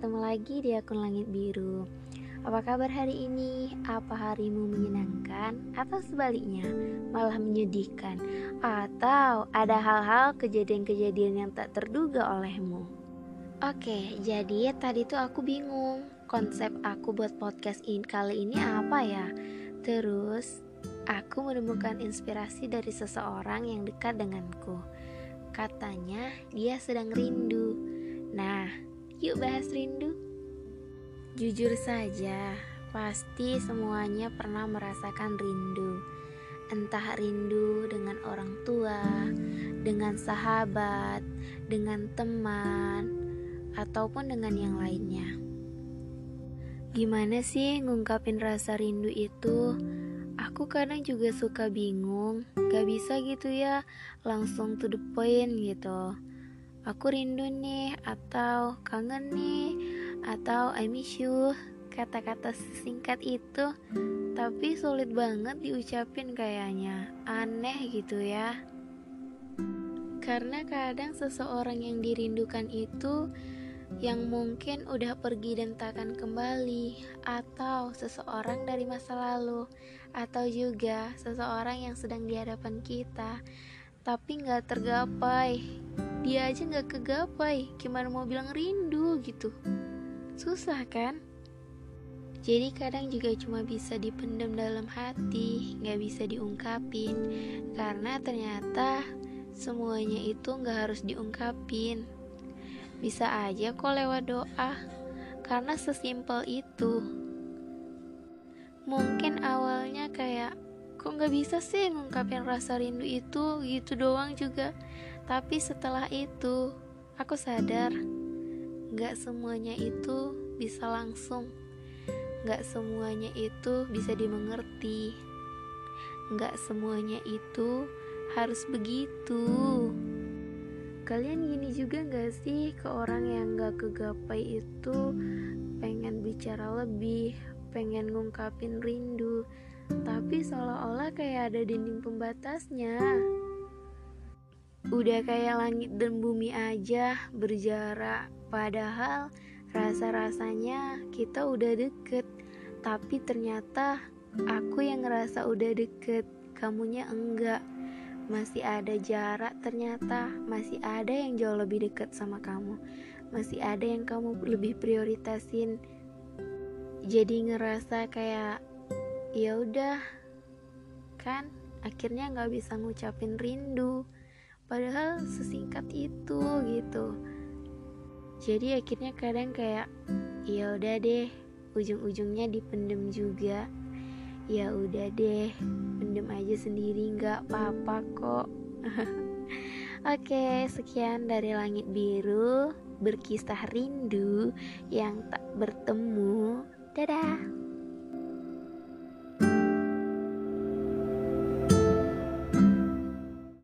ketemu lagi di akun Langit Biru. Apa kabar hari ini? Apa harimu menyenangkan atau sebaliknya malah menyedihkan? Atau ada hal-hal kejadian-kejadian yang tak terduga olehmu? Oke, jadi tadi tuh aku bingung konsep aku buat podcast ini kali ini apa ya? Terus aku menemukan inspirasi dari seseorang yang dekat denganku. Katanya dia sedang rindu. Nah, Yuk bahas rindu. Jujur saja, pasti semuanya pernah merasakan rindu. Entah rindu dengan orang tua, dengan sahabat, dengan teman, ataupun dengan yang lainnya. Gimana sih ngungkapin rasa rindu itu? Aku kadang juga suka bingung, gak bisa gitu ya, langsung to the point gitu aku rindu nih atau kangen nih atau I miss you kata-kata singkat itu. Tapi sulit banget diucapin kayaknya. Aneh gitu ya. Karena kadang seseorang yang dirindukan itu yang mungkin udah pergi dan takkan kembali atau seseorang dari masa lalu atau juga seseorang yang sedang di hadapan kita. Tapi nggak tergapai dia aja nggak kegapai gimana mau bilang rindu gitu? Susah kan? Jadi kadang juga cuma bisa dipendam dalam hati nggak bisa diungkapin. Karena ternyata semuanya itu nggak harus diungkapin. Bisa aja kok lewat doa. Karena sesimpel itu. Mungkin awalnya kayak kok nggak bisa sih ngungkapin rasa rindu itu gitu doang juga. Tapi setelah itu aku sadar nggak semuanya itu bisa langsung. Nggak semuanya itu bisa dimengerti. Nggak semuanya itu harus begitu. Kalian gini juga nggak sih ke orang yang nggak kegapai itu? Pengen bicara lebih pengen ngungkapin rindu tapi seolah-olah kayak ada dinding pembatasnya. Udah kayak langit dan bumi aja berjarak, padahal rasa-rasanya kita udah deket. Tapi ternyata aku yang ngerasa udah deket, kamunya enggak. Masih ada jarak ternyata, masih ada yang jauh lebih deket sama kamu. Masih ada yang kamu lebih prioritasin. Jadi ngerasa kayak ya udah. Kan akhirnya nggak bisa ngucapin rindu. Padahal sesingkat itu gitu. Jadi akhirnya kadang kayak ya udah deh. Ujung-ujungnya dipendem juga. Ya udah deh pendem aja sendiri nggak apa-apa kok. Oke, sekian dari langit biru berkisah rindu yang tak bertemu. Dadah.